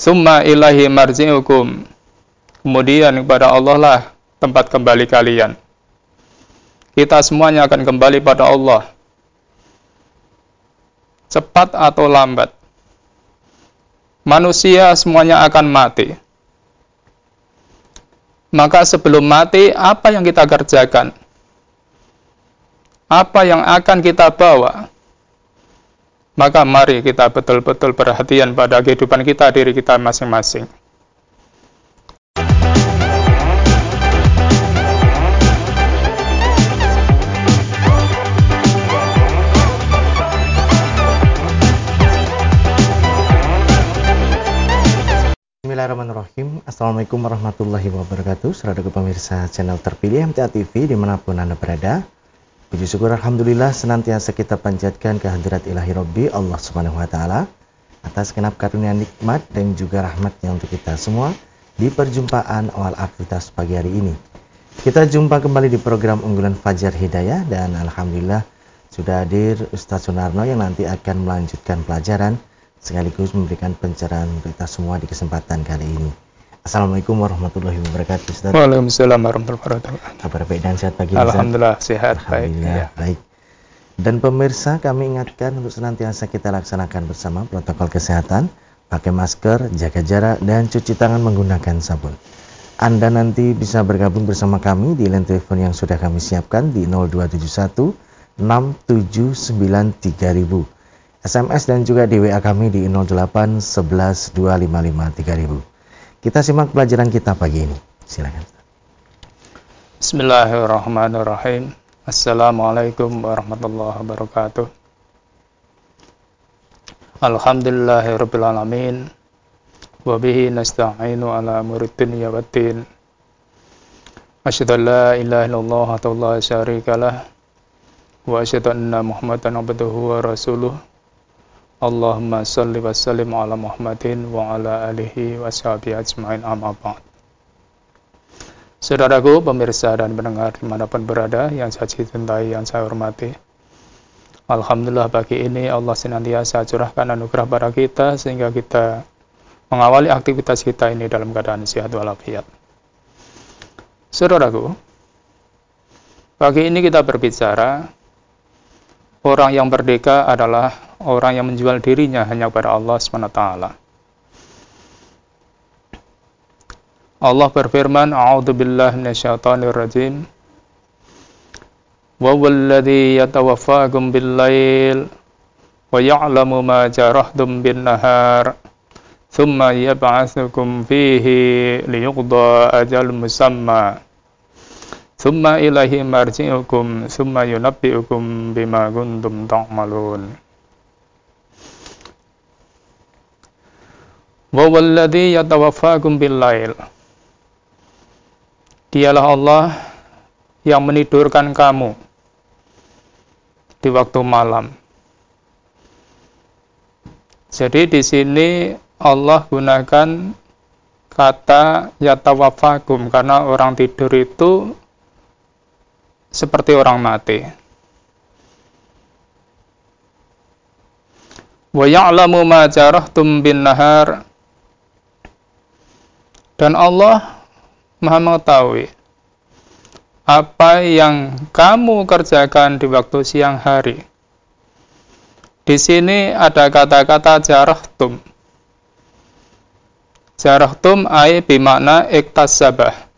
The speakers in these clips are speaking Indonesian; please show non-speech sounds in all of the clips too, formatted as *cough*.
Summa ilahi marji'ukum. Kemudian kepada Allah lah tempat kembali kalian. Kita semuanya akan kembali pada Allah. Cepat atau lambat. Manusia semuanya akan mati. Maka sebelum mati, apa yang kita kerjakan? Apa yang akan kita bawa? Maka mari kita betul-betul perhatian pada kehidupan kita, diri kita masing-masing. Bismillahirrahmanirrahim Assalamualaikum warahmatullahi wabarakatuh Saudara pemirsa channel terpilih MTA TV di mana pun Anda berada Puji syukur Alhamdulillah senantiasa kita panjatkan kehadirat ilahi Rabbi Allah Subhanahu Wa Taala atas kenap karunia nikmat dan juga rahmatnya untuk kita semua di perjumpaan awal aktivitas pagi hari ini. Kita jumpa kembali di program unggulan Fajar Hidayah dan Alhamdulillah sudah hadir Ustaz Sunarno yang nanti akan melanjutkan pelajaran sekaligus memberikan pencerahan untuk kita semua di kesempatan kali ini. Assalamualaikum warahmatullahi wabarakatuh Ustaz. Waalaikumsalam warahmatullahi wabarakatuh. Kabar baik dan sehat pagi Alhamdulillah sehat Alhamdulillah, baik. Ya. baik. Dan pemirsa kami ingatkan untuk senantiasa kita laksanakan bersama protokol kesehatan, pakai masker, jaga jarak dan cuci tangan menggunakan sabun. Anda nanti bisa bergabung bersama kami di line telepon yang sudah kami siapkan di 0271 679 3000. SMS dan juga di WA kami di 08 11 255 3000. Kita simak pelajaran kita pagi ini. Silakan. Bismillahirrahmanirrahim. Assalamualaikum warahmatullahi wabarakatuh. Alhamdulillahirabbil alamin. Wa bihi nasta'inu ala umurid dunya waddin. Asyhadu an la ilaha illallah wa la. Wa asyhadu anna Muhammadan abduhu wa rasuluh. Allahumma salli wa sallim ala Muhammadin wa ala alihi wa sahbihi ajma'in amma ba'd. Saudaraku, pemirsa dan pendengar di mana pun berada yang saya cintai, yang saya hormati. Alhamdulillah pagi ini Allah senantiasa curahkan anugerah pada kita sehingga kita mengawali aktivitas kita ini dalam keadaan sehat walafiat. Saudaraku, pagi ini kita berbicara orang yang merdeka adalah orang yang menjual dirinya hanya kepada Allah SWT. Allah berfirman, A'udhu billahi minasyaitonir rajim. Wa walladhi yatawaffakum bil-lail wa ya'lamu ma jarahtum bin-nahar thumma yab'atsukum fihi liyuqda ajal musamma thumma ilahi marji'ukum thumma yunabbi'ukum bima kuntum wa walladhi yatawaffakum bil-lail Dialah Allah yang menidurkan kamu di waktu malam. Jadi di sini Allah gunakan kata yatawaffakum karena orang tidur itu seperti orang mati. Wa ya'lamu ma jarahtum bin nahar dan Allah Maha mengetahui apa yang kamu kerjakan di waktu siang hari. Di sini ada kata-kata jarahtum. Jarahtum ay bimakna iktasabah.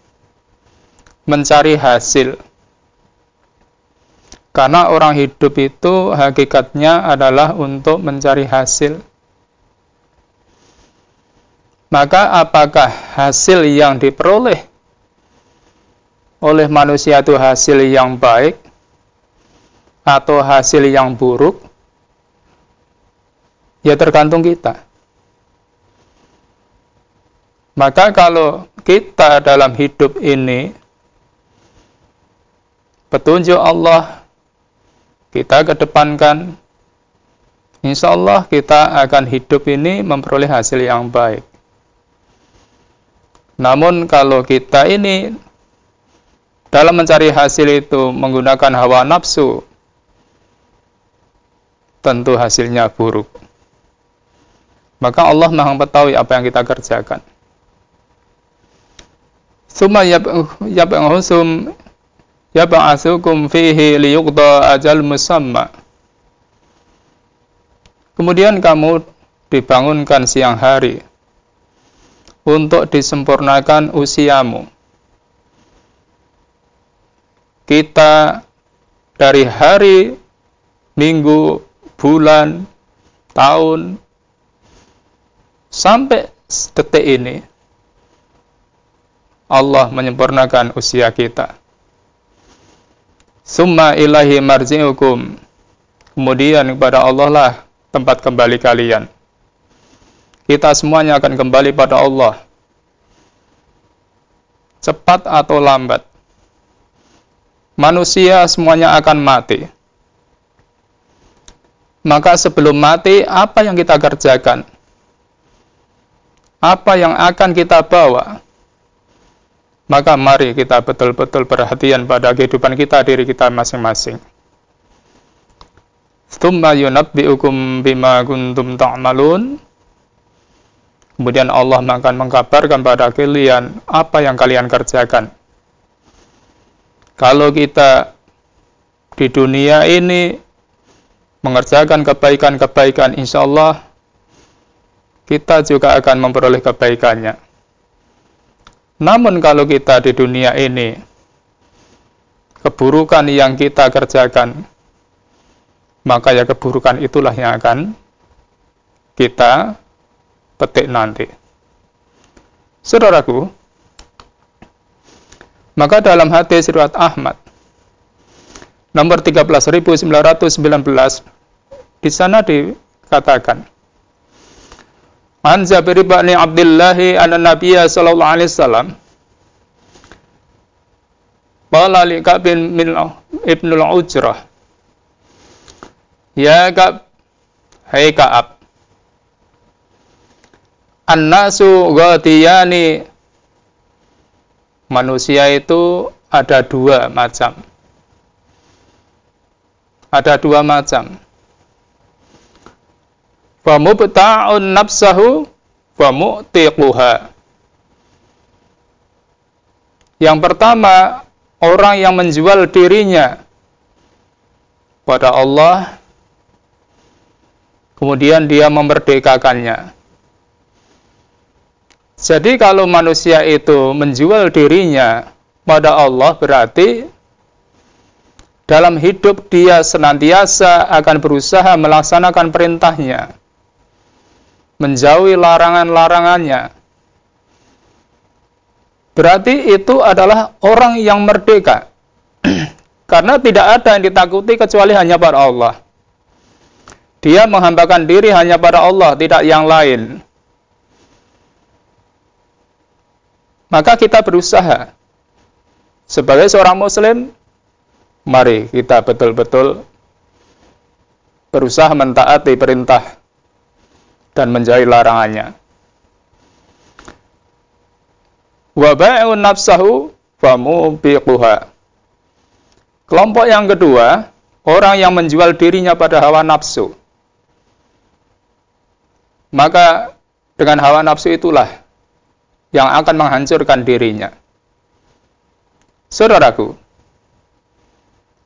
Mencari hasil. Karena orang hidup itu hakikatnya adalah untuk mencari hasil maka apakah hasil yang diperoleh oleh manusia itu hasil yang baik atau hasil yang buruk? Ya tergantung kita. Maka kalau kita dalam hidup ini petunjuk Allah kita kedepankan, insya Allah kita akan hidup ini memperoleh hasil yang baik. Namun kalau kita ini dalam mencari hasil itu menggunakan hawa nafsu, tentu hasilnya buruk. Maka Allah Maha mengetahui apa yang kita kerjakan. Suma yab'ahusum yab'asukum fihi liyuqda ajal musamma. Kemudian kamu dibangunkan siang hari untuk disempurnakan usiamu. Kita dari hari, minggu, bulan, tahun, Sampai detik ini, Allah menyempurnakan usia kita. Summa ilahi marji'ukum. Kemudian kepada Allah lah tempat kembali kalian. Kita semuanya akan kembali pada Allah. Cepat atau lambat. Manusia semuanya akan mati. Maka sebelum mati, apa yang kita kerjakan? apa yang akan kita bawa, maka mari kita betul-betul perhatian pada kehidupan kita, diri kita masing-masing. Thumma yunabbi'ukum bima kuntum ta'malun. Kemudian Allah akan mengkabarkan pada kalian apa yang kalian kerjakan. Kalau kita di dunia ini mengerjakan kebaikan-kebaikan, insya Allah kita juga akan memperoleh kebaikannya. Namun kalau kita di dunia ini, keburukan yang kita kerjakan, maka ya keburukan itulah yang akan kita petik nanti. Saudaraku, maka dalam hadis riwayat Ahmad nomor 13919 di sana dikatakan An Jabir bin Abdullah anna Nabiy sallallahu alaihi wasallam Qala li bin Ibn al-Ujrah Ya Ka'b Hai Ka'ab An-nasu ghadiyani Manusia itu ada dua macam Ada dua macam wa mubta'un nafsahu wa mu'tiquha. Yang pertama, orang yang menjual dirinya pada Allah kemudian dia memerdekakannya. Jadi kalau manusia itu menjual dirinya pada Allah berarti dalam hidup dia senantiasa akan berusaha melaksanakan perintahnya menjauhi larangan-larangannya. Berarti itu adalah orang yang merdeka. *clears throat* Karena tidak ada yang ditakuti kecuali hanya pada Allah. Dia menghambakan diri hanya pada Allah, tidak yang lain. Maka kita berusaha sebagai seorang muslim, mari kita betul-betul berusaha mentaati perintah dan menjauhi larangannya. Wa ba'un nafsahu famubiquha. Kelompok yang kedua, orang yang menjual dirinya pada hawa nafsu. Maka dengan hawa nafsu itulah yang akan menghancurkan dirinya. Saudaraku,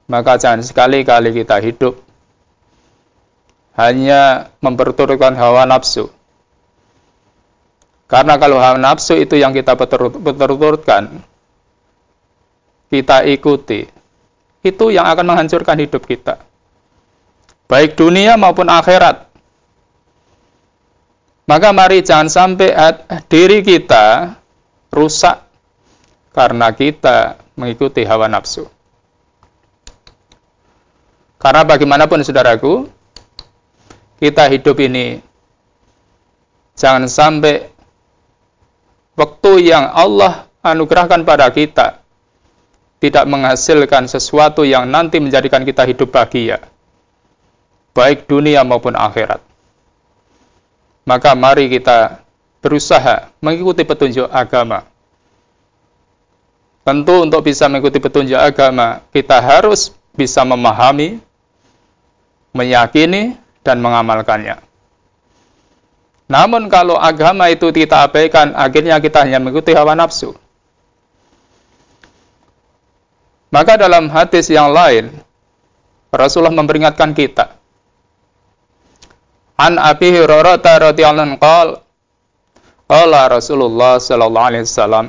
maka jangan sekali-kali kita hidup hanya memperturutkan hawa nafsu. Karena kalau hawa nafsu itu yang kita perturutkan, kita ikuti, itu yang akan menghancurkan hidup kita. Baik dunia maupun akhirat. Maka mari jangan sampai diri kita rusak karena kita mengikuti hawa nafsu. Karena bagaimanapun saudaraku, kita hidup ini jangan sampai waktu yang Allah anugerahkan pada kita tidak menghasilkan sesuatu yang nanti menjadikan kita hidup bahagia baik dunia maupun akhirat maka mari kita berusaha mengikuti petunjuk agama tentu untuk bisa mengikuti petunjuk agama kita harus bisa memahami meyakini dan mengamalkannya. Namun kalau agama itu kita abaikan, akhirnya kita hanya mengikuti hawa nafsu. Maka dalam hadis yang lain, Rasulullah memperingatkan kita. An Abi Hurairah radhiyallahu anhu qala qala Rasulullah sallallahu alaihi wasallam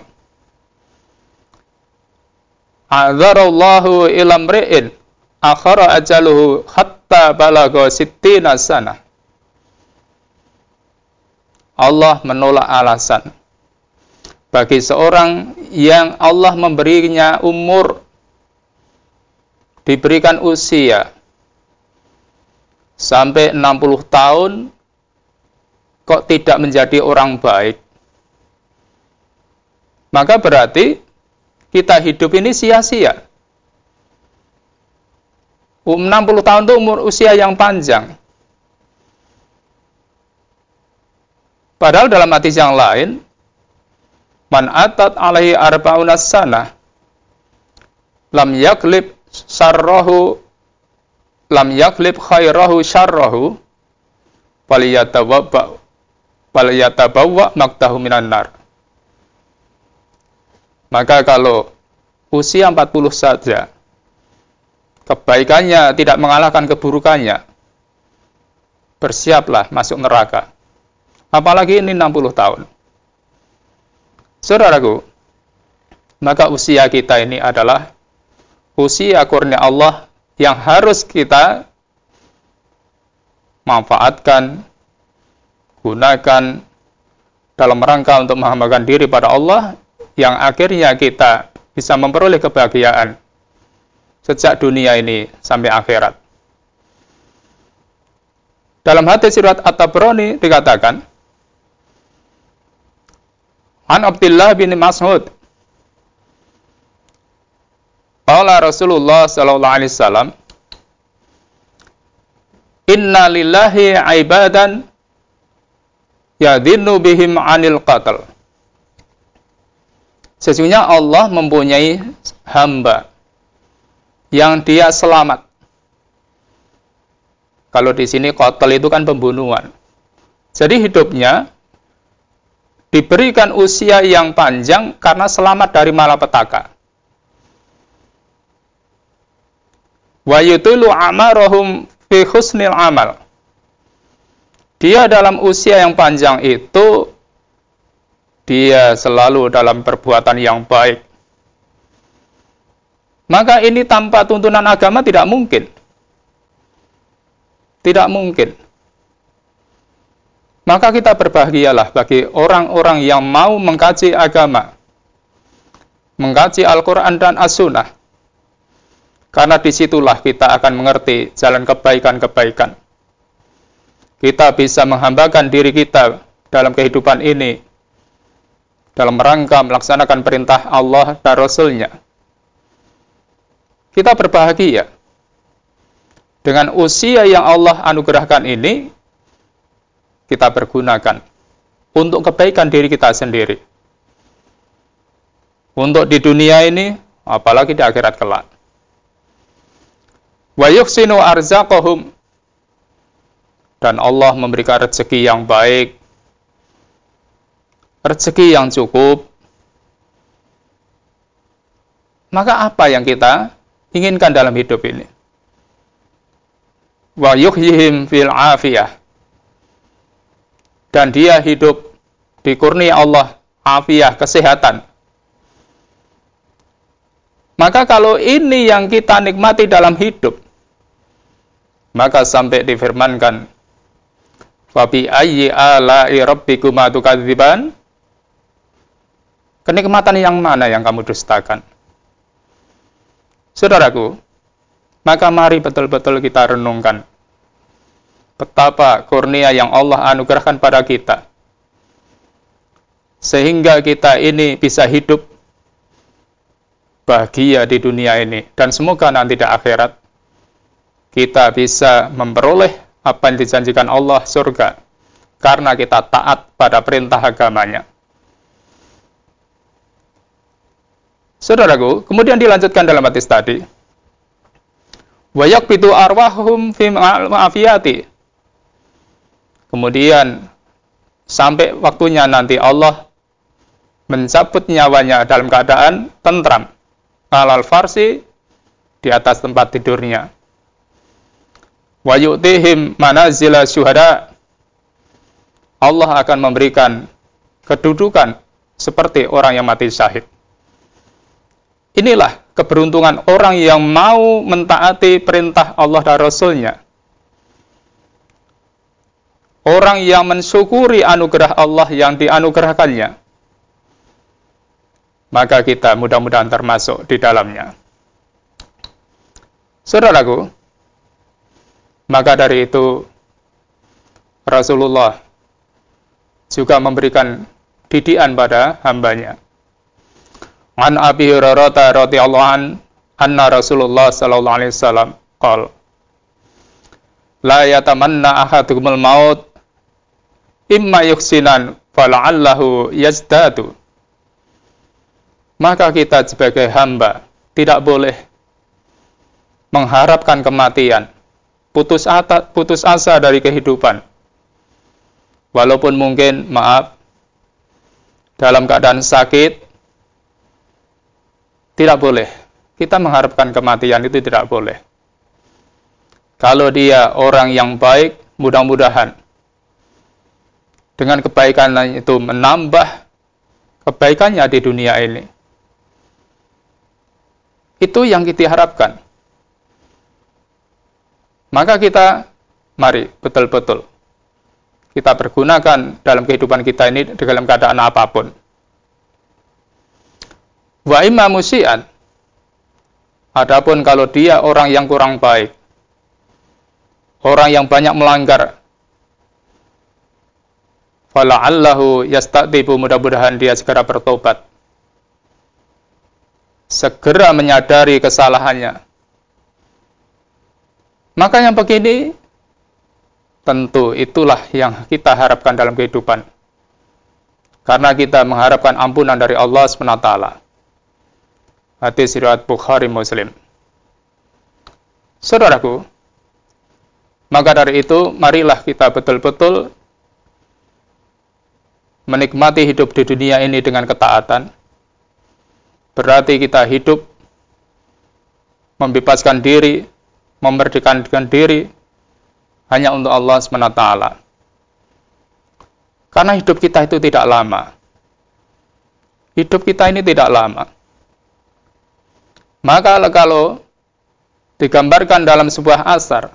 A'dzarallahu ila mri'in akhara ajaluhu hatta balagha sittina sana. Allah menolak alasan bagi seorang yang Allah memberinya umur diberikan usia sampai 60 tahun kok tidak menjadi orang baik? Maka berarti kita hidup ini sia-sia. 60 tahun itu umur usia yang panjang. Padahal dalam hadis yang lain man atat alaihi arba'una sana lam yaklib sarrahu lam yaklib khairahu syarrahu falyatabawwa falyatabawwa maktahu minan nar. Maka kalau usia 40 saja kebaikannya tidak mengalahkan keburukannya bersiaplah masuk neraka. Apalagi ini 60 tahun. Saudaraku maka usia kita ini adalah usia kurnia Allah yang harus kita manfaatkan, gunakan dalam rangka untuk menghambakan diri pada Allah yang akhirnya kita bisa memperoleh kebahagiaan sejak dunia ini sampai akhirat. Dalam hadis surat At-Tabrani dikatakan, An Abdullah bin Mas'ud Qala Rasulullah sallallahu alaihi wasallam Inna lillahi ibadan yadhinnu bihim anil qatl Sesungguhnya Allah mempunyai hamba yang dia selamat. Kalau di sini kotel itu kan pembunuhan. Jadi hidupnya diberikan usia yang panjang karena selamat dari malapetaka. Wa yutulu amarahum fi husnil amal. Dia dalam usia yang panjang itu dia selalu dalam perbuatan yang baik. Maka ini tanpa tuntunan agama tidak mungkin. Tidak mungkin. Maka kita berbahagialah bagi orang-orang yang mau mengkaji agama, mengkaji Al-Quran dan As-Sunnah, karena di situlah kita akan mengerti jalan kebaikan-kebaikan. Kita bisa menghambakan diri kita dalam kehidupan ini dalam rangka melaksanakan perintah Allah dan Rasul-Nya. Kita berbahagia dengan usia yang Allah anugerahkan ini kita pergunakan untuk kebaikan diri kita sendiri. Untuk di dunia ini, apalagi di akhirat kelak wa yuhsinu arzaqahum. Dan Allah memberikan rezeki yang baik. Rezeki yang cukup. Maka apa yang kita inginkan dalam hidup ini? Wa yuhyihim fil afiyah. Dan dia hidup di kurnia Allah afiyah kesehatan. Maka kalau ini yang kita nikmati dalam hidup maka sampai difirmankan Fabi ayyi ala'i rabbikuma tukadziban Kenikmatan yang mana yang kamu dustakan? Saudaraku, maka mari betul-betul kita renungkan betapa kurnia yang Allah anugerahkan pada kita. Sehingga kita ini bisa hidup bahagia di dunia ini dan semoga nanti di akhirat kita bisa memperoleh apa yang dijanjikan Allah surga karena kita taat pada perintah agamanya. Saudaraku, kemudian dilanjutkan dalam hadis tadi. Wayak bitu arwahum fi ma'afiyati. Kemudian sampai waktunya nanti Allah mencabut nyawanya dalam keadaan tentram alal farsi di atas tempat tidurnya wa yu'tihim manazila syuhada. Allah akan memberikan kedudukan seperti orang yang mati syahid. Inilah keberuntungan orang yang mau mentaati perintah Allah dan Rasulnya. Orang yang mensyukuri anugerah Allah yang dianugerahkannya. Maka kita mudah-mudahan termasuk di dalamnya. Saudaraku, maka dari itu Rasulullah juga memberikan didikan pada hambanya. An Abi Hurairah radhiyallahu an anna Rasulullah sallallahu alaihi wasallam qol La yatamanna ahadukumul maut imma yuksinan fala'allahu yazdadu maka kita sebagai hamba tidak boleh mengharapkan kematian, putus asa, putus asa dari kehidupan. Walaupun mungkin, maaf, dalam keadaan sakit, tidak boleh. Kita mengharapkan kematian itu tidak boleh. Kalau dia orang yang baik, mudah-mudahan dengan kebaikan itu menambah kebaikannya di dunia ini itu yang kita harapkan. Maka kita, mari betul-betul kita pergunakan dalam kehidupan kita ini dalam keadaan apa pun. Wa imma musian. Adapun kalau dia orang yang kurang baik, orang yang banyak melanggar, fala'allahu yastatibu mudah-mudahan dia segera bertobat segera menyadari kesalahannya. Maka yang begini, tentu itulah yang kita harapkan dalam kehidupan. Karena kita mengharapkan ampunan dari Allah SWT. Hadis riwayat Bukhari Muslim. Saudaraku, maka dari itu marilah kita betul-betul menikmati hidup di dunia ini dengan ketaatan, berarti kita hidup membebaskan diri, memerdekakan diri hanya untuk Allah SWT. Karena hidup kita itu tidak lama. Hidup kita ini tidak lama. Maka kalau digambarkan dalam sebuah asar,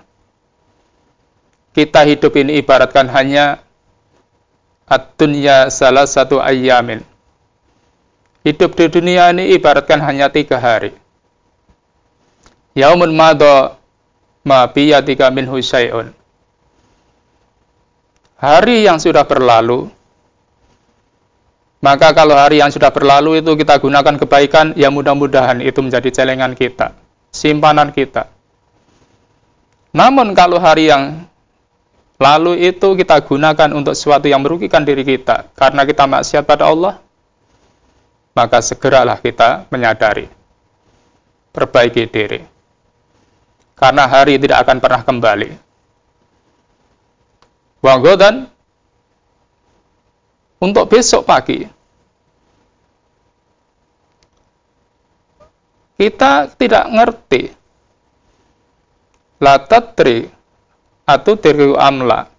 kita hidup ini ibaratkan hanya at-dunya salah satu ayamin Hidup di dunia ini ibaratkan hanya tiga hari. Yaumun mado ma biyatika min husyai'un. Hari yang sudah berlalu, maka kalau hari yang sudah berlalu itu kita gunakan kebaikan, ya mudah-mudahan itu menjadi celengan kita, simpanan kita. Namun kalau hari yang lalu itu kita gunakan untuk sesuatu yang merugikan diri kita, karena kita maksiat pada Allah, maka segeralah kita menyadari, perbaiki diri. Karena hari tidak akan pernah kembali. Wanggodan, untuk besok pagi, kita tidak ngerti latatri atau diriu amla.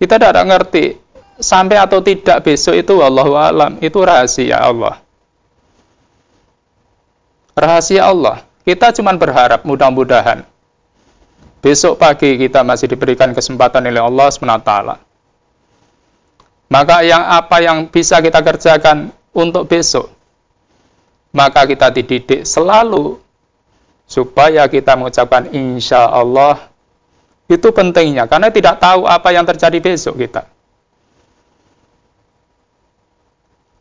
Kita tidak ngerti sampai atau tidak besok itu Allah alam itu rahasia Allah rahasia Allah kita cuma berharap mudah-mudahan besok pagi kita masih diberikan kesempatan oleh Allah SWT maka yang apa yang bisa kita kerjakan untuk besok? Maka kita dididik selalu supaya kita mengucapkan insya Allah itu pentingnya karena tidak tahu apa yang terjadi besok kita.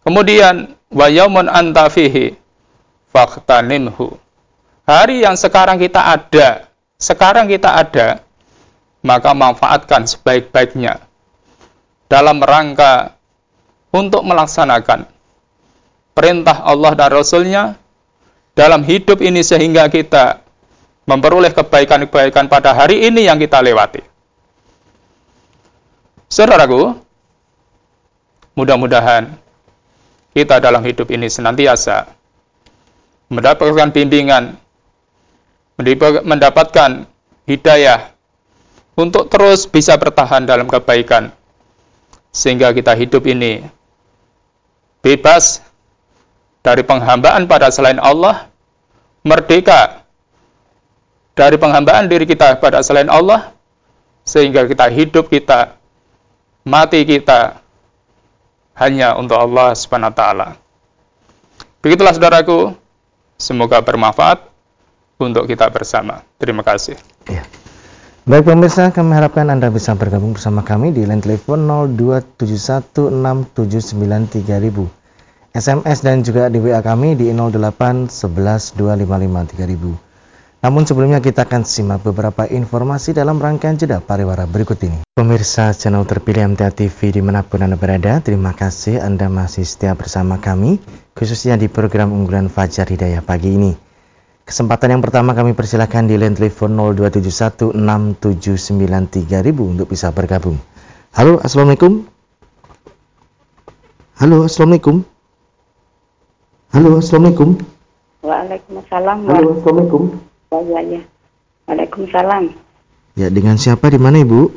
Kemudian wa yaumun anta fihi faqtanimhu. Hari yang sekarang kita ada, sekarang kita ada, maka manfaatkan sebaik-baiknya dalam rangka untuk melaksanakan perintah Allah dan Rasulnya dalam hidup ini sehingga kita memperoleh kebaikan-kebaikan pada hari ini yang kita lewati. Saudaraku, Mudah-mudahan kita dalam hidup ini senantiasa mendapatkan bimbingan, mendapatkan hidayah untuk terus bisa bertahan dalam kebaikan sehingga kita hidup ini bebas dari penghambaan pada selain Allah, merdeka dari penghambaan diri kita pada selain Allah, sehingga kita hidup kita, mati kita hanya untuk Allah Subhanahu wa taala. Begitulah saudaraku, semoga bermanfaat untuk kita bersama. Terima kasih. Ya. Baik pemirsa, kami harapkan Anda bisa bergabung bersama kami di line telepon 02716793000. SMS dan juga di WA kami di 08112553000. Namun sebelumnya kita akan simak beberapa informasi dalam rangkaian jeda pariwara berikut ini. Pemirsa channel terpilih MTA TV di mana pun Anda berada, terima kasih Anda masih setia bersama kami, khususnya di program unggulan Fajar Hidayah pagi ini. Kesempatan yang pertama kami persilahkan di line telepon 02716793000 untuk bisa bergabung. Halo, Assalamualaikum. Halo, Assalamualaikum. Halo, Assalamualaikum. Waalaikumsalam. Halo, Assalamualaikum. Waalaikumsalam. Ya, dengan siapa di mana Ibu?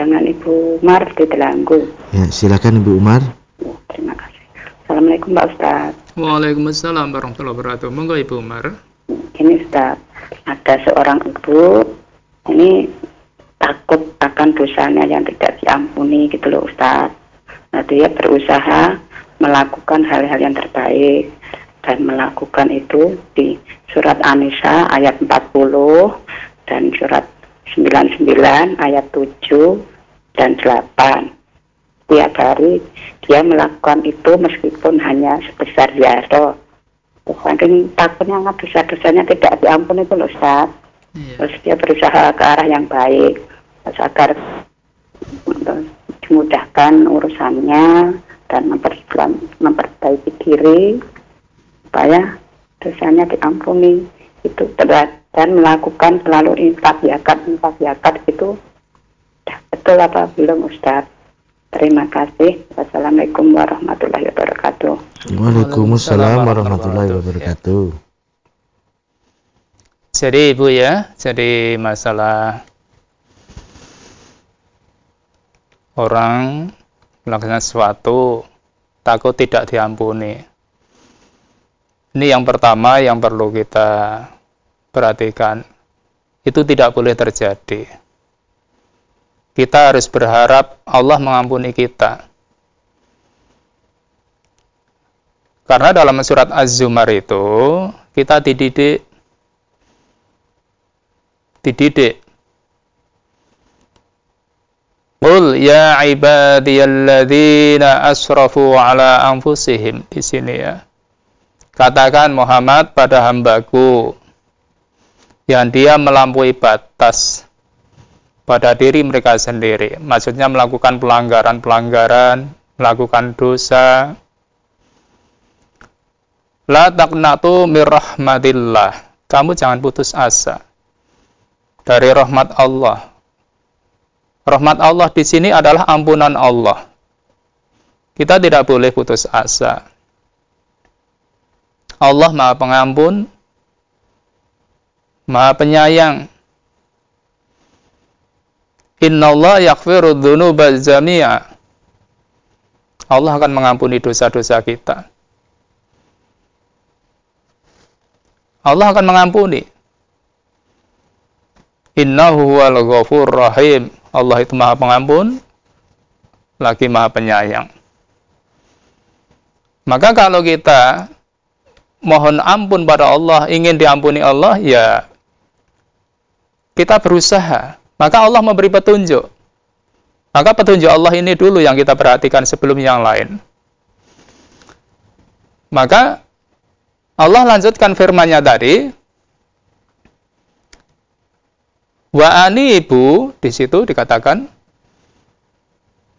Dengan Ibu Umar di Telanggu. Ya, silakan Ibu Umar. Ya, terima kasih. Assalamualaikum Pak Ustaz. Waalaikumsalam warahmatullahi wabarakatuh. Monggo Ibu Umar. Ini Ustaz, ada seorang ibu ini takut akan dosanya yang tidak diampuni gitu loh Ustaz. Nah, dia berusaha melakukan hal-hal yang terbaik dan melakukan itu di surat An-Nisa ayat 40 dan surat 99 ayat 7 dan 8. Tiap hari dia melakukan itu meskipun hanya sebesar jaro. Saking takutnya dosa-dosanya tidak diampuni itu loh Ustaz. Iya. Terus dia berusaha ke arah yang baik agar dimudahkan urusannya dan memperbaiki diri supaya dosanya diampuni itu dan melakukan selalu infak zakat infak zakat itu betul apa belum Ustaz terima kasih wassalamualaikum warahmatullahi wabarakatuh Waalaikumsalam warahmatullahi wabarakatuh jadi ibu ya jadi masalah orang melakukan sesuatu takut tidak diampuni ini yang pertama yang perlu kita perhatikan. Itu tidak boleh terjadi. Kita harus berharap Allah mengampuni kita. Karena dalam surat Az-Zumar itu kita dididik dididik Qul ya ibadiyalladzina asrafu ala anfusihim di sini ya. Katakan Muhammad pada hambaku yang dia melampaui batas pada diri mereka sendiri. Maksudnya melakukan pelanggaran-pelanggaran, melakukan dosa. La taqnatu mirrahmatillah. Kamu jangan putus asa dari rahmat Allah. Rahmat Allah di sini adalah ampunan Allah. Kita tidak boleh putus asa. Allah Maha Pengampun, Maha Penyayang. Inna Allah yakfiru dhunuba jami'a. Allah akan mengampuni dosa-dosa kita. Allah akan mengampuni. Innahu huwal ghafur rahim. Allah itu maha pengampun, lagi maha penyayang. Maka kalau kita mohon ampun pada Allah, ingin diampuni Allah, ya kita berusaha. Maka Allah memberi petunjuk. Maka petunjuk Allah ini dulu yang kita perhatikan sebelum yang lain. Maka Allah lanjutkan firman-Nya tadi, Wa ani ibu di situ dikatakan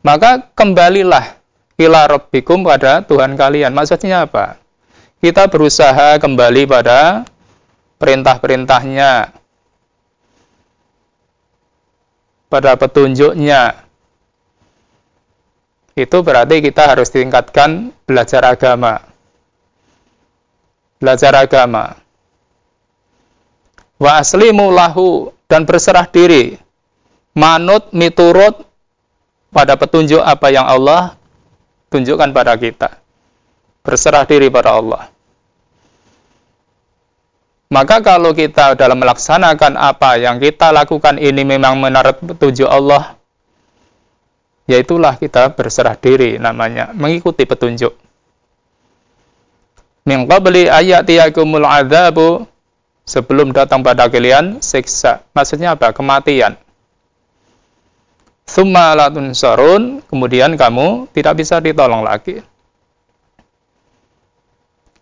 maka kembalilah ila rabbikum pada Tuhan kalian. Maksudnya apa? kita berusaha kembali pada perintah-perintahnya, pada petunjuknya. itu berarti kita harus tingkatkan belajar agama. Belajar agama. Wa aslimu lahu dan berserah diri. Manut miturut pada petunjuk apa yang Allah tunjukkan pada kita. Berserah diri pada Allah. Maka kalau kita dalam melaksanakan apa yang kita lakukan ini memang menurut petunjuk Allah, yaitulah kita berserah diri namanya, mengikuti petunjuk. Min qabli ayatiyakumul adzabu sebelum datang pada kalian siksa. Maksudnya apa? Kematian. Summa latun sarun, kemudian kamu tidak bisa ditolong lagi.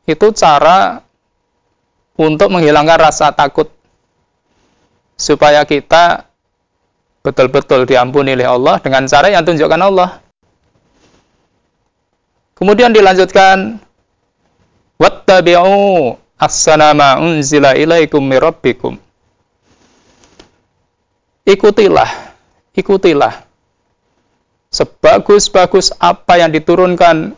Itu cara untuk menghilangkan rasa takut supaya kita betul-betul diampuni oleh Allah dengan cara yang tunjukkan Allah. Kemudian dilanjutkan wattabi'u as-sanama unzila ilaikum mirabbikum. Ikutilah, ikutilah sebagus-bagus apa yang diturunkan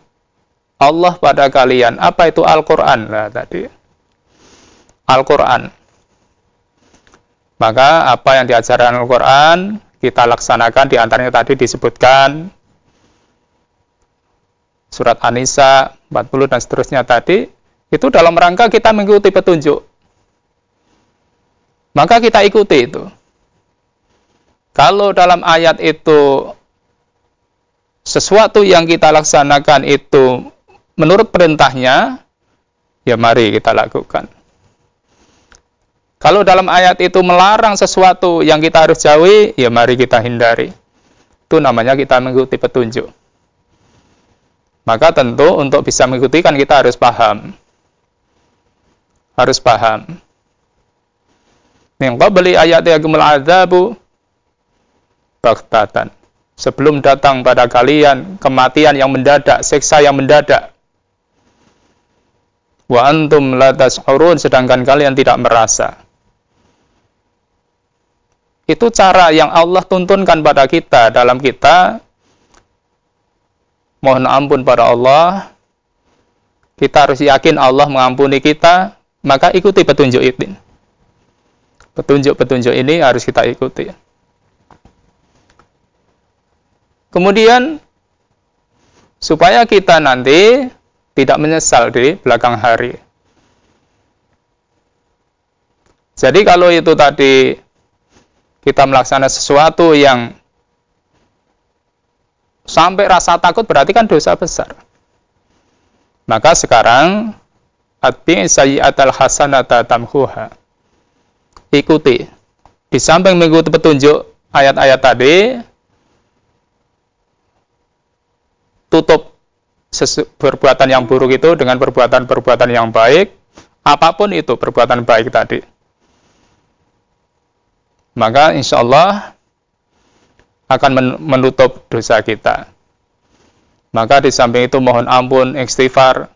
Allah pada kalian. Apa itu Al-Qur'an? Nah, tadi Al-Quran. Maka apa yang diajarkan Al-Quran, kita laksanakan di antaranya tadi disebutkan surat An-Nisa 40 dan seterusnya tadi, itu dalam rangka kita mengikuti petunjuk. Maka kita ikuti itu. Kalau dalam ayat itu sesuatu yang kita laksanakan itu menurut perintahnya, ya mari kita lakukan. Kalau dalam ayat itu melarang sesuatu yang kita harus jauhi, ya mari kita hindari. Itu namanya kita mengikuti petunjuk. Maka tentu untuk bisa mengikuti kan kita harus paham. Harus paham. Min qabli ayat yagumul azabu baktatan. Sebelum datang pada kalian kematian yang mendadak, siksa yang mendadak. Wa antum la tas'urun sedangkan kalian tidak merasa. Itu cara yang Allah tuntunkan pada kita dalam kita mohon ampun pada Allah. Kita harus yakin Allah mengampuni kita, maka ikuti petunjuk itu. Petunjuk-petunjuk ini harus kita ikuti. Kemudian supaya kita nanti tidak menyesal di belakang hari. Jadi kalau itu tadi kita melaksanakan sesuatu yang sampai rasa takut berarti kan dosa besar. Maka sekarang atbi sayyi'atal hasanata tamhuha. Ikuti. Di samping mengikuti petunjuk ayat-ayat tadi, tutup perbuatan yang buruk itu dengan perbuatan-perbuatan yang baik, apa pun itu perbuatan baik tadi maka insya Allah akan menutup dosa kita. Maka di samping itu mohon ampun, istighfar,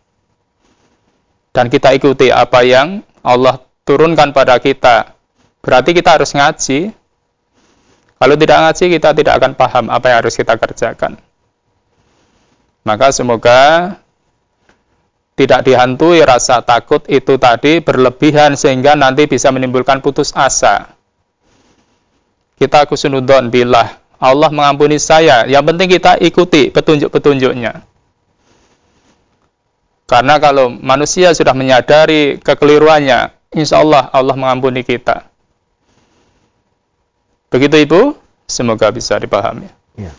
dan kita ikuti apa yang Allah turunkan pada kita. Berarti kita harus ngaji. Kalau tidak ngaji, kita tidak akan paham apa yang harus kita kerjakan. Maka semoga tidak dihantui rasa takut itu tadi berlebihan sehingga nanti bisa menimbulkan putus asa kita kusunudon billah Allah mengampuni saya. Yang penting kita ikuti petunjuk-petunjuknya. Karena kalau manusia sudah menyadari kekeliruannya, insya Allah Allah mengampuni kita. Begitu Ibu, semoga bisa dipahami. Ya.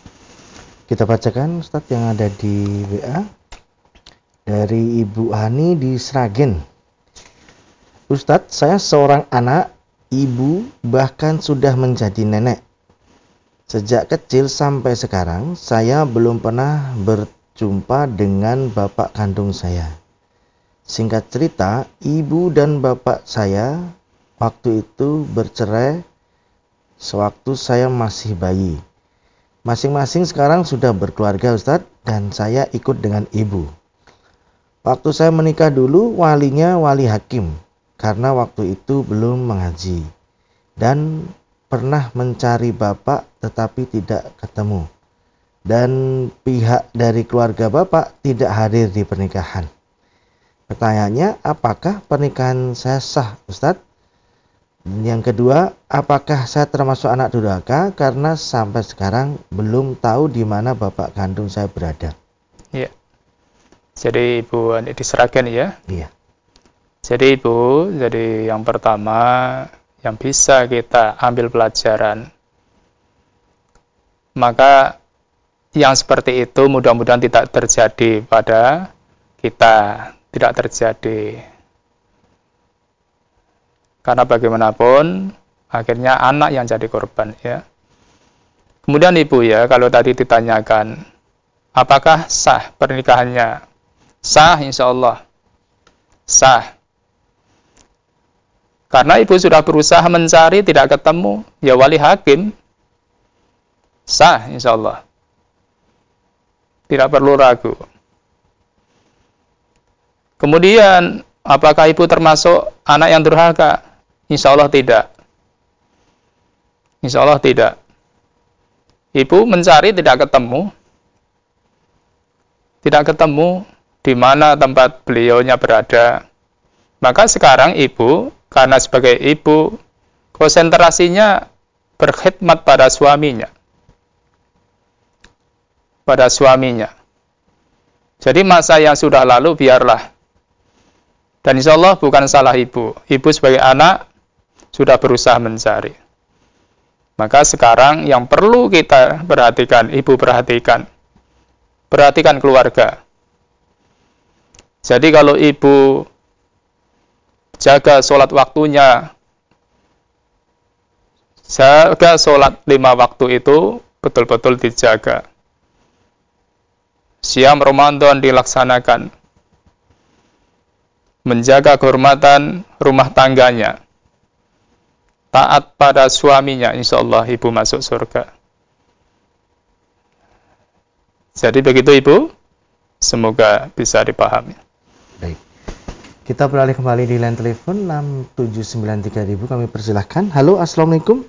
Kita bacakan Ustaz yang ada di WA dari Ibu Hani di Sragen. Ustadz, saya seorang anak ibu, bahkan sudah menjadi nenek. Sejak kecil sampai sekarang, saya belum pernah berjumpa dengan bapak kandung saya. Singkat cerita, ibu dan bapak saya waktu itu bercerai sewaktu saya masih bayi. Masing-masing sekarang sudah berkeluarga Ustadz dan saya ikut dengan ibu. Waktu saya menikah dulu walinya wali hakim karena waktu itu belum mengaji dan pernah mencari bapak tetapi tidak ketemu. dan pihak dari keluarga Bapak tidak hadir di pernikahan. Pertanyaannya, apakah pernikahan saya sah, Ustadz? Yang kedua, apakah saya termasuk anak durhaka karena sampai sekarang belum tahu di mana bapak kandung saya berada? Iya. Jadi Ibu diserahkan ya? Iya. Jadi Ibu, jadi yang pertama yang bisa kita ambil pelajaran maka yang seperti itu mudah-mudahan tidak terjadi pada kita tidak terjadi. Karena bagaimanapun akhirnya anak yang jadi korban ya. Kemudian ibu ya, kalau tadi ditanyakan apakah sah pernikahannya? Sah insya Allah. Sah. Karena ibu sudah berusaha mencari tidak ketemu, ya wali hakim. Sah insya Allah. Tidak perlu ragu. Kemudian, apakah ibu termasuk anak yang durhaka? Insya Allah tidak. Insya Allah tidak. Ibu mencari tidak ketemu. Tidak ketemu di mana tempat beliaunya berada. Maka sekarang ibu, karena sebagai ibu, konsentrasinya berkhidmat pada suaminya. Pada suaminya. Jadi masa yang sudah lalu biarlah dan insya Allah bukan salah ibu. Ibu sebagai anak sudah berusaha mencari. Maka sekarang yang perlu kita perhatikan, ibu perhatikan. Perhatikan keluarga. Jadi kalau ibu jaga sholat waktunya, jaga sholat lima waktu itu betul-betul dijaga. Siam Ramadan dilaksanakan menjaga kehormatan rumah tangganya, taat pada suaminya, insya Allah ibu masuk surga. Jadi begitu ibu, semoga bisa dipahami. Baik. Kita beralih kembali di line telepon 6793000 kami persilahkan. Halo, Assalamualaikum.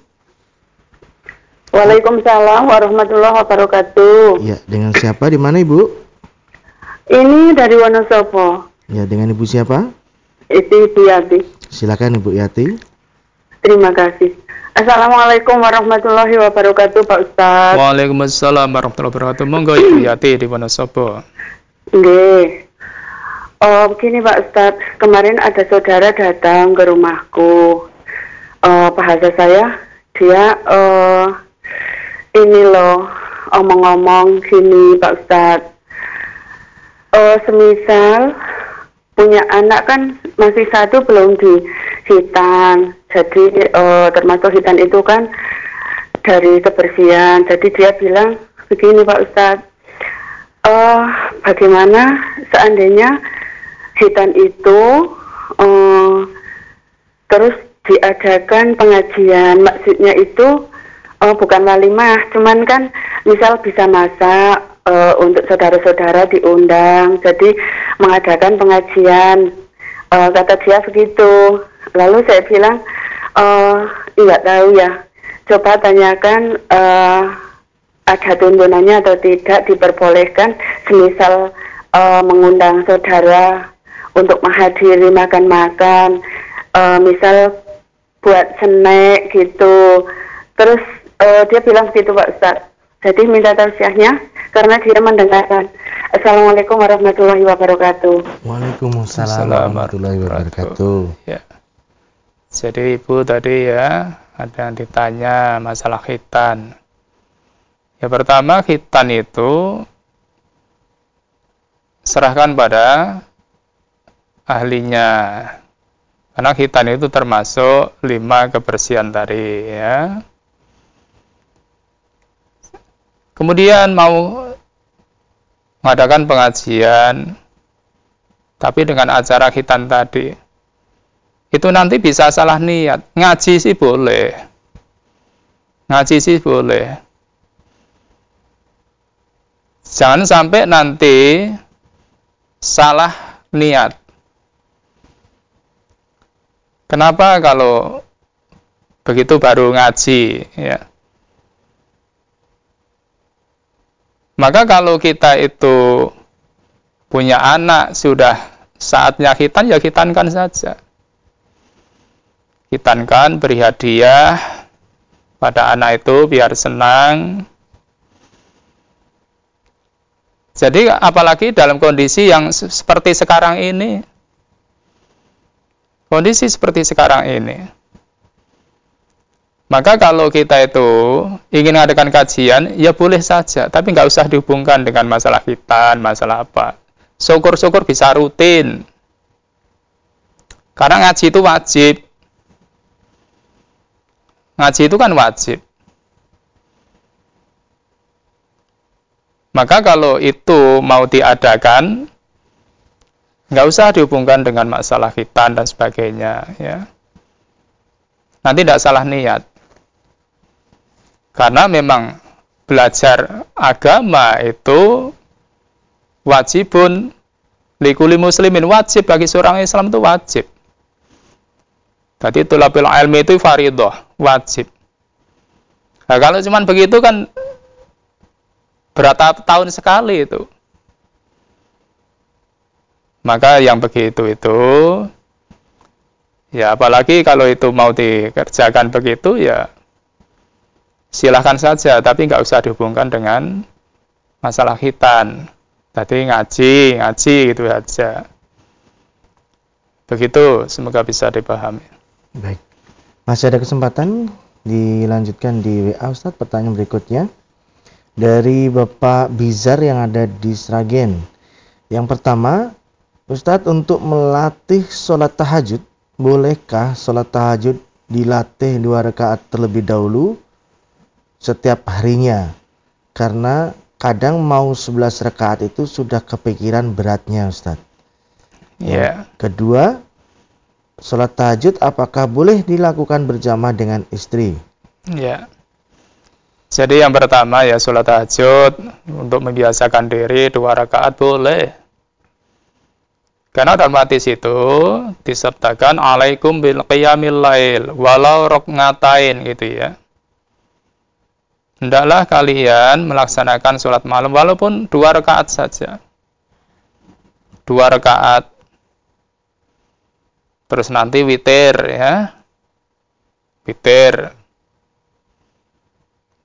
Waalaikumsalam warahmatullahi wabarakatuh. Ya, dengan siapa di mana Ibu? Ini dari Wonosobo. Ya, dengan Ibu siapa? Itu Ibu Yati. Silakan Ibu Yati. Terima kasih. Assalamualaikum warahmatullahi wabarakatuh Pak Ustaz. Waalaikumsalam warahmatullahi wabarakatuh. Monggo Ibu Yati di Wonosobo. Oke. Oh, begini Pak Ustaz, kemarin ada saudara datang ke rumahku. Uh, bahasa saya, dia uh, ini loh omong-omong gini Pak Ustaz. Uh, semisal punya anak kan masih satu belum di hitan jadi uh, termasuk hitan itu kan dari kebersihan jadi dia bilang begini Pak Ustadz uh, bagaimana seandainya hitan itu uh, terus diadakan pengajian maksudnya itu uh, bukan walimah cuman kan misal bisa masak uh, untuk saudara-saudara diundang, jadi mengadakan pengajian. Uh, kata dia begitu. Lalu saya bilang, uh, nggak tahu ya. Coba tanyakan uh, ada tuntunannya atau tidak diperbolehkan, semisal uh, mengundang saudara untuk menghadiri makan-makan, uh, misal buat snack gitu. Terus uh, dia bilang begitu Pak Ustadz. Jadi minta tausiahnya karena dia mendengarkan. Assalamualaikum warahmatullahi wabarakatuh. Waalaikumsalam warahmatullahi wabarakatuh. Ya. Jadi ibu tadi ya ada yang ditanya masalah khitan. Ya pertama khitan itu serahkan pada ahlinya. Karena khitan itu termasuk lima kebersihan tadi ya. Kemudian mau mengadakan pengajian, tapi dengan acara khitan tadi, itu nanti bisa salah niat. Ngaji sih boleh. Ngaji sih boleh. Jangan sampai nanti salah niat. Kenapa kalau begitu baru ngaji ya? Maka kalau kita itu punya anak sudah saatnya khitan ya khitankan saja. Khitankan beri hadiah pada anak itu biar senang. Jadi apalagi dalam kondisi yang seperti sekarang ini. Kondisi seperti sekarang ini. Maka kalau kita itu ingin mengadakan kajian, ya boleh saja, tapi nggak usah dihubungkan dengan masalah hitan, masalah apa. Syukur-syukur bisa rutin. Karena ngaji itu wajib. Ngaji itu kan wajib. Maka kalau itu mau diadakan, nggak usah dihubungkan dengan masalah hitan dan sebagainya. Ya. Nanti tidak salah niat. Karena memang belajar agama itu wajibun likuli muslimin wajib bagi seorang Islam itu wajib. Tadi tulabul ilmi itu faridoh, wajib. Nah, kalau cuma begitu kan berapa tahun sekali itu. Maka yang begitu itu, ya apalagi kalau itu mau dikerjakan begitu ya silahkan saja, tapi nggak usah dihubungkan dengan masalah hitan. Tadi ngaji, ngaji gitu saja. Begitu, semoga bisa dipahami. Baik. Masih ada kesempatan dilanjutkan di WA Ustadz pertanyaan berikutnya dari Bapak Bizar yang ada di Sragen. Yang pertama, Ustadz untuk melatih sholat tahajud, bolehkah sholat tahajud dilatih dua rakaat terlebih dahulu setiap harinya. Karena kadang mau 11 rakaat itu sudah kepikiran beratnya Ustaz. Ya. Yeah. Kedua, sholat tahajud apakah boleh dilakukan berjamaah dengan istri? Ya. Yeah. Jadi yang pertama ya sholat tahajud untuk membiasakan diri dua rakaat boleh. Karena dalam hadis itu disertakan alaikum bil qiyamil lail walau rok ngatain gitu ya hendaklah kalian melaksanakan sholat malam walaupun dua rakaat saja. Dua rakaat. Terus nanti witir ya. Witir.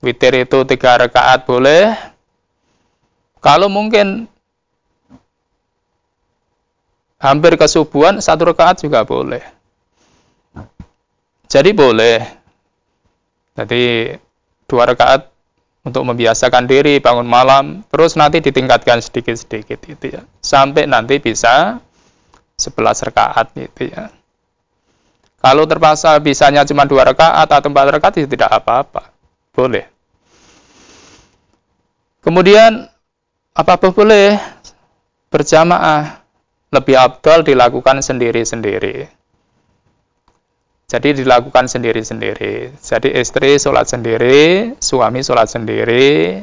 Witir itu tiga rakaat boleh. Kalau mungkin hampir kesubuhan satu rakaat juga boleh. Jadi boleh. Jadi dua rakaat untuk membiasakan diri bangun malam terus nanti ditingkatkan sedikit-sedikit gitu ya. Sampai nanti bisa 11 rakaat gitu ya. Kalau terpaksa bisanya cuma dua rakaat atau empat rakaat itu tidak apa-apa. Boleh. Kemudian apa boleh. Berjamaah lebih abdal dilakukan sendiri-sendiri jadi dilakukan sendiri-sendiri. Jadi istri sholat sendiri, suami sholat sendiri.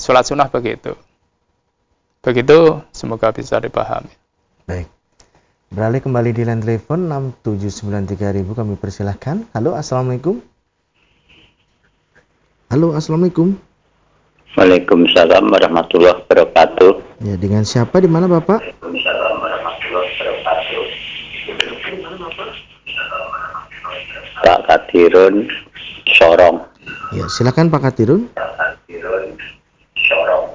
Sholat sunnah begitu. Begitu, semoga bisa dipahami. Baik. Beralih kembali di line telepon 6793000 kami persilahkan. Halo, Assalamualaikum. Halo, Assalamualaikum. Waalaikumsalam warahmatullahi wabarakatuh. Ya, dengan siapa di mana Bapak? Waalaikumsalam warahmatullahi wabarakatuh. Pak Kadirun Sorong. Ya, silakan Pak Kadirun. Sorong.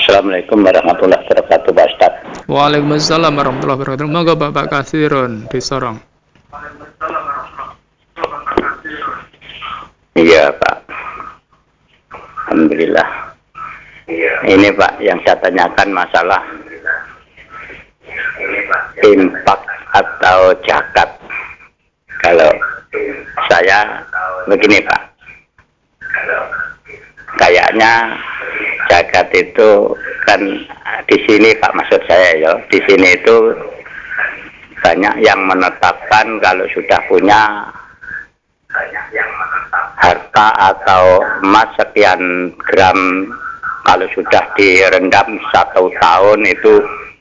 Assalamualaikum warahmatullahi wabarakatuh Pak Ustaz. Waalaikumsalam warahmatullahi wabarakatuh. Moga Bapak Kadirun di Sorong. Iya Pak. Alhamdulillah. Ini Pak yang saya tanyakan masalah impak atau jakat. Kalau saya begini Pak, kayaknya jakat itu kan di sini Pak maksud saya ya, di sini itu banyak yang menetapkan kalau sudah punya harta atau emas sekian gram kalau sudah direndam satu tahun itu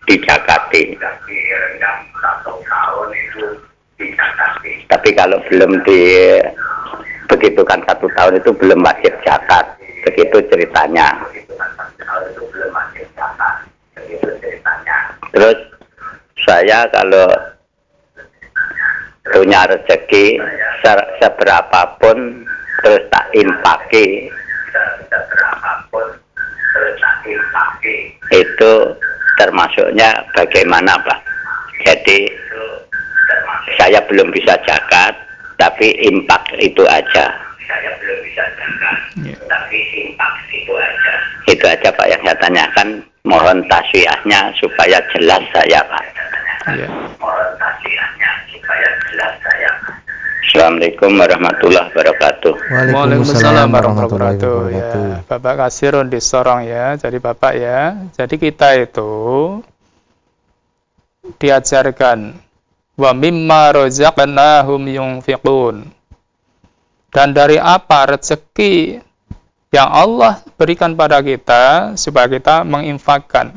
dijakati. Tapi kalau belum di begitu kan satu tahun itu belum wajib zakat begitu ceritanya terus saya kalau punya rezeki seberapapun terus tak infaki itu termasuknya bagaimana Pak? Jadi saya belum bisa zakat tapi impak itu aja. Saya belum bisa zakat yeah. tapi impak itu aja. Itu aja Pak yang saya tanyakan. Mohon taswiahnya supaya jelas saya Pak. Yeah. mohon taswiahnya supaya jelas saya Pak Assalamualaikum warahmatullahi wabarakatuh. Waalaikumsalam warahmatullahi wabarakatuh. Ya, Bapak Kasirun di Sorong ya. Jadi Bapak ya. Jadi kita itu diajarkan wa mimma razaqnahum yunfiqun. Dan dari apa rezeki yang Allah berikan pada kita supaya kita menginfakkan.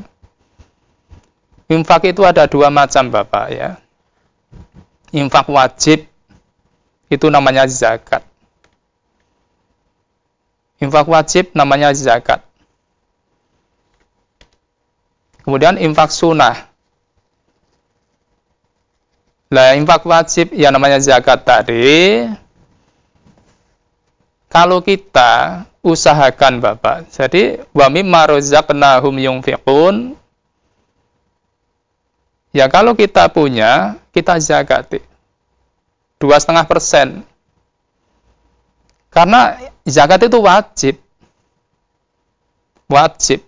Infak itu ada dua macam Bapak ya. Infak wajib itu namanya zakat. Infak wajib namanya zakat. Kemudian infak sunnah. Lah infak wajib yang namanya zakat tadi kalau kita usahakan Bapak. Jadi wa mimma razaqnahum yunfiqun Ya kalau kita punya, kita zakati dua setengah persen. Karena zakat itu wajib. Wajib.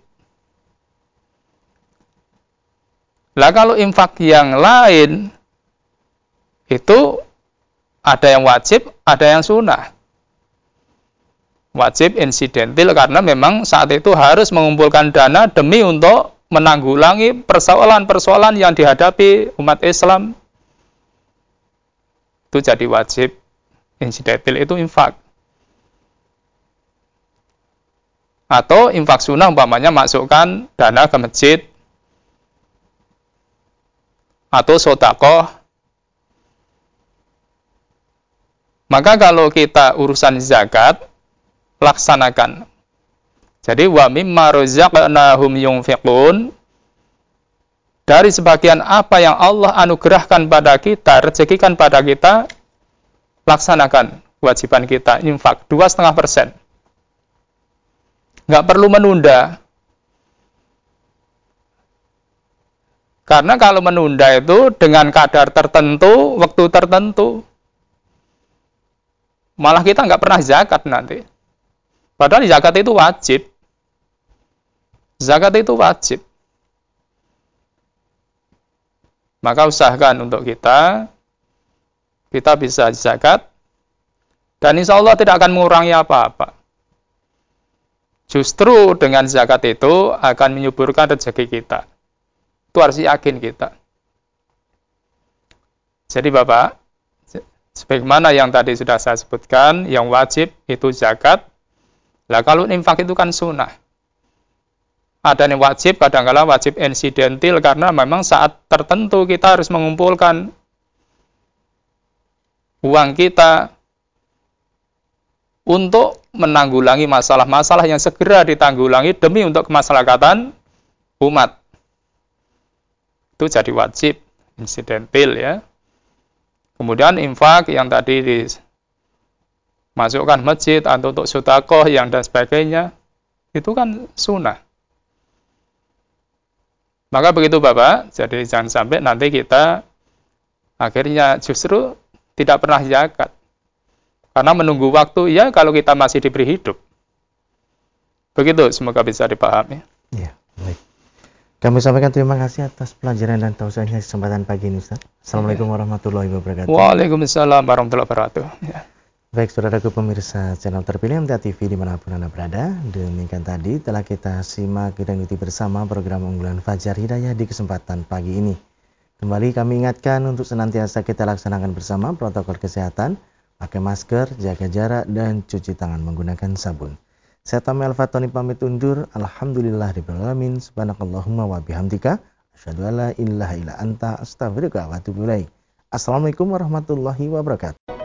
Lah kalau infak yang lain itu ada yang wajib, ada yang sunnah. Wajib insidentil karena memang saat itu harus mengumpulkan dana demi untuk menanggulangi persoalan-persoalan yang dihadapi umat Islam itu jadi wajib insidentil itu infak. Atau infak sunnah umpamanya masukkan dana ke masjid atau sodakoh. Maka kalau kita urusan zakat, laksanakan. Jadi wa mimma razaqnahum yunfiqun dari sebagian apa yang Allah anugerahkan pada kita, rezekikan pada kita, laksanakan kewajiban kita, infak, dua setengah persen. Nggak perlu menunda. Karena kalau menunda itu dengan kadar tertentu, waktu tertentu, malah kita nggak pernah zakat nanti. Padahal zakat itu wajib. Zakat itu wajib. Maka usahakan untuk kita, kita bisa zakat, dan insya Allah tidak akan mengurangi apa-apa. Justru dengan zakat itu akan menyuburkan rezeki kita. Itu harus yakin kita. Jadi Bapak, sebagaimana yang tadi sudah saya sebutkan, yang wajib itu zakat. Lah kalau infak itu kan sunnah ada yang wajib, kadang-kala wajib insidentil karena memang saat tertentu kita harus mengumpulkan uang kita untuk menanggulangi masalah-masalah yang segera ditanggulangi demi untuk kemaslahatan umat. Itu jadi wajib insidentil ya. Kemudian infak yang tadi dimasukkan masjid atau untuk sodakoh yang dan sebagainya, itu kan sunnah. Maka begitu Bapak, jadi jangan sampai nanti kita akhirnya justru tidak pernah zakat. Karena menunggu waktu, ya kalau kita masih diberi hidup. Begitu, semoga bisa dipahami. Ya, baik. Kami sampaikan terima kasih atas pelajaran dan tausiahnya kesempatan pagi ini Ustaz. Assalamualaikum warahmatullahi wabarakatuh. Waalaikumsalam warahmatullahi wabarakatuh. Ya. Baik, saudaraku pemirsa channel terpilih MTA TV di mana pun Anda berada. Demikian tadi telah kita simak dan ikuti bersama program unggulan Fajar Hidayah di kesempatan pagi ini. Kembali kami ingatkan untuk senantiasa kita laksanakan bersama protokol kesehatan, pakai masker, jaga jarak, dan cuci tangan menggunakan sabun. Saya Tami Al-Fatoni pamit undur. Alhamdulillah alamin. Subhanakallahumma wa bihamdika. Asyhadu an la ilaha illa anta astaghfiruka wa Assalamualaikum warahmatullahi wabarakatuh.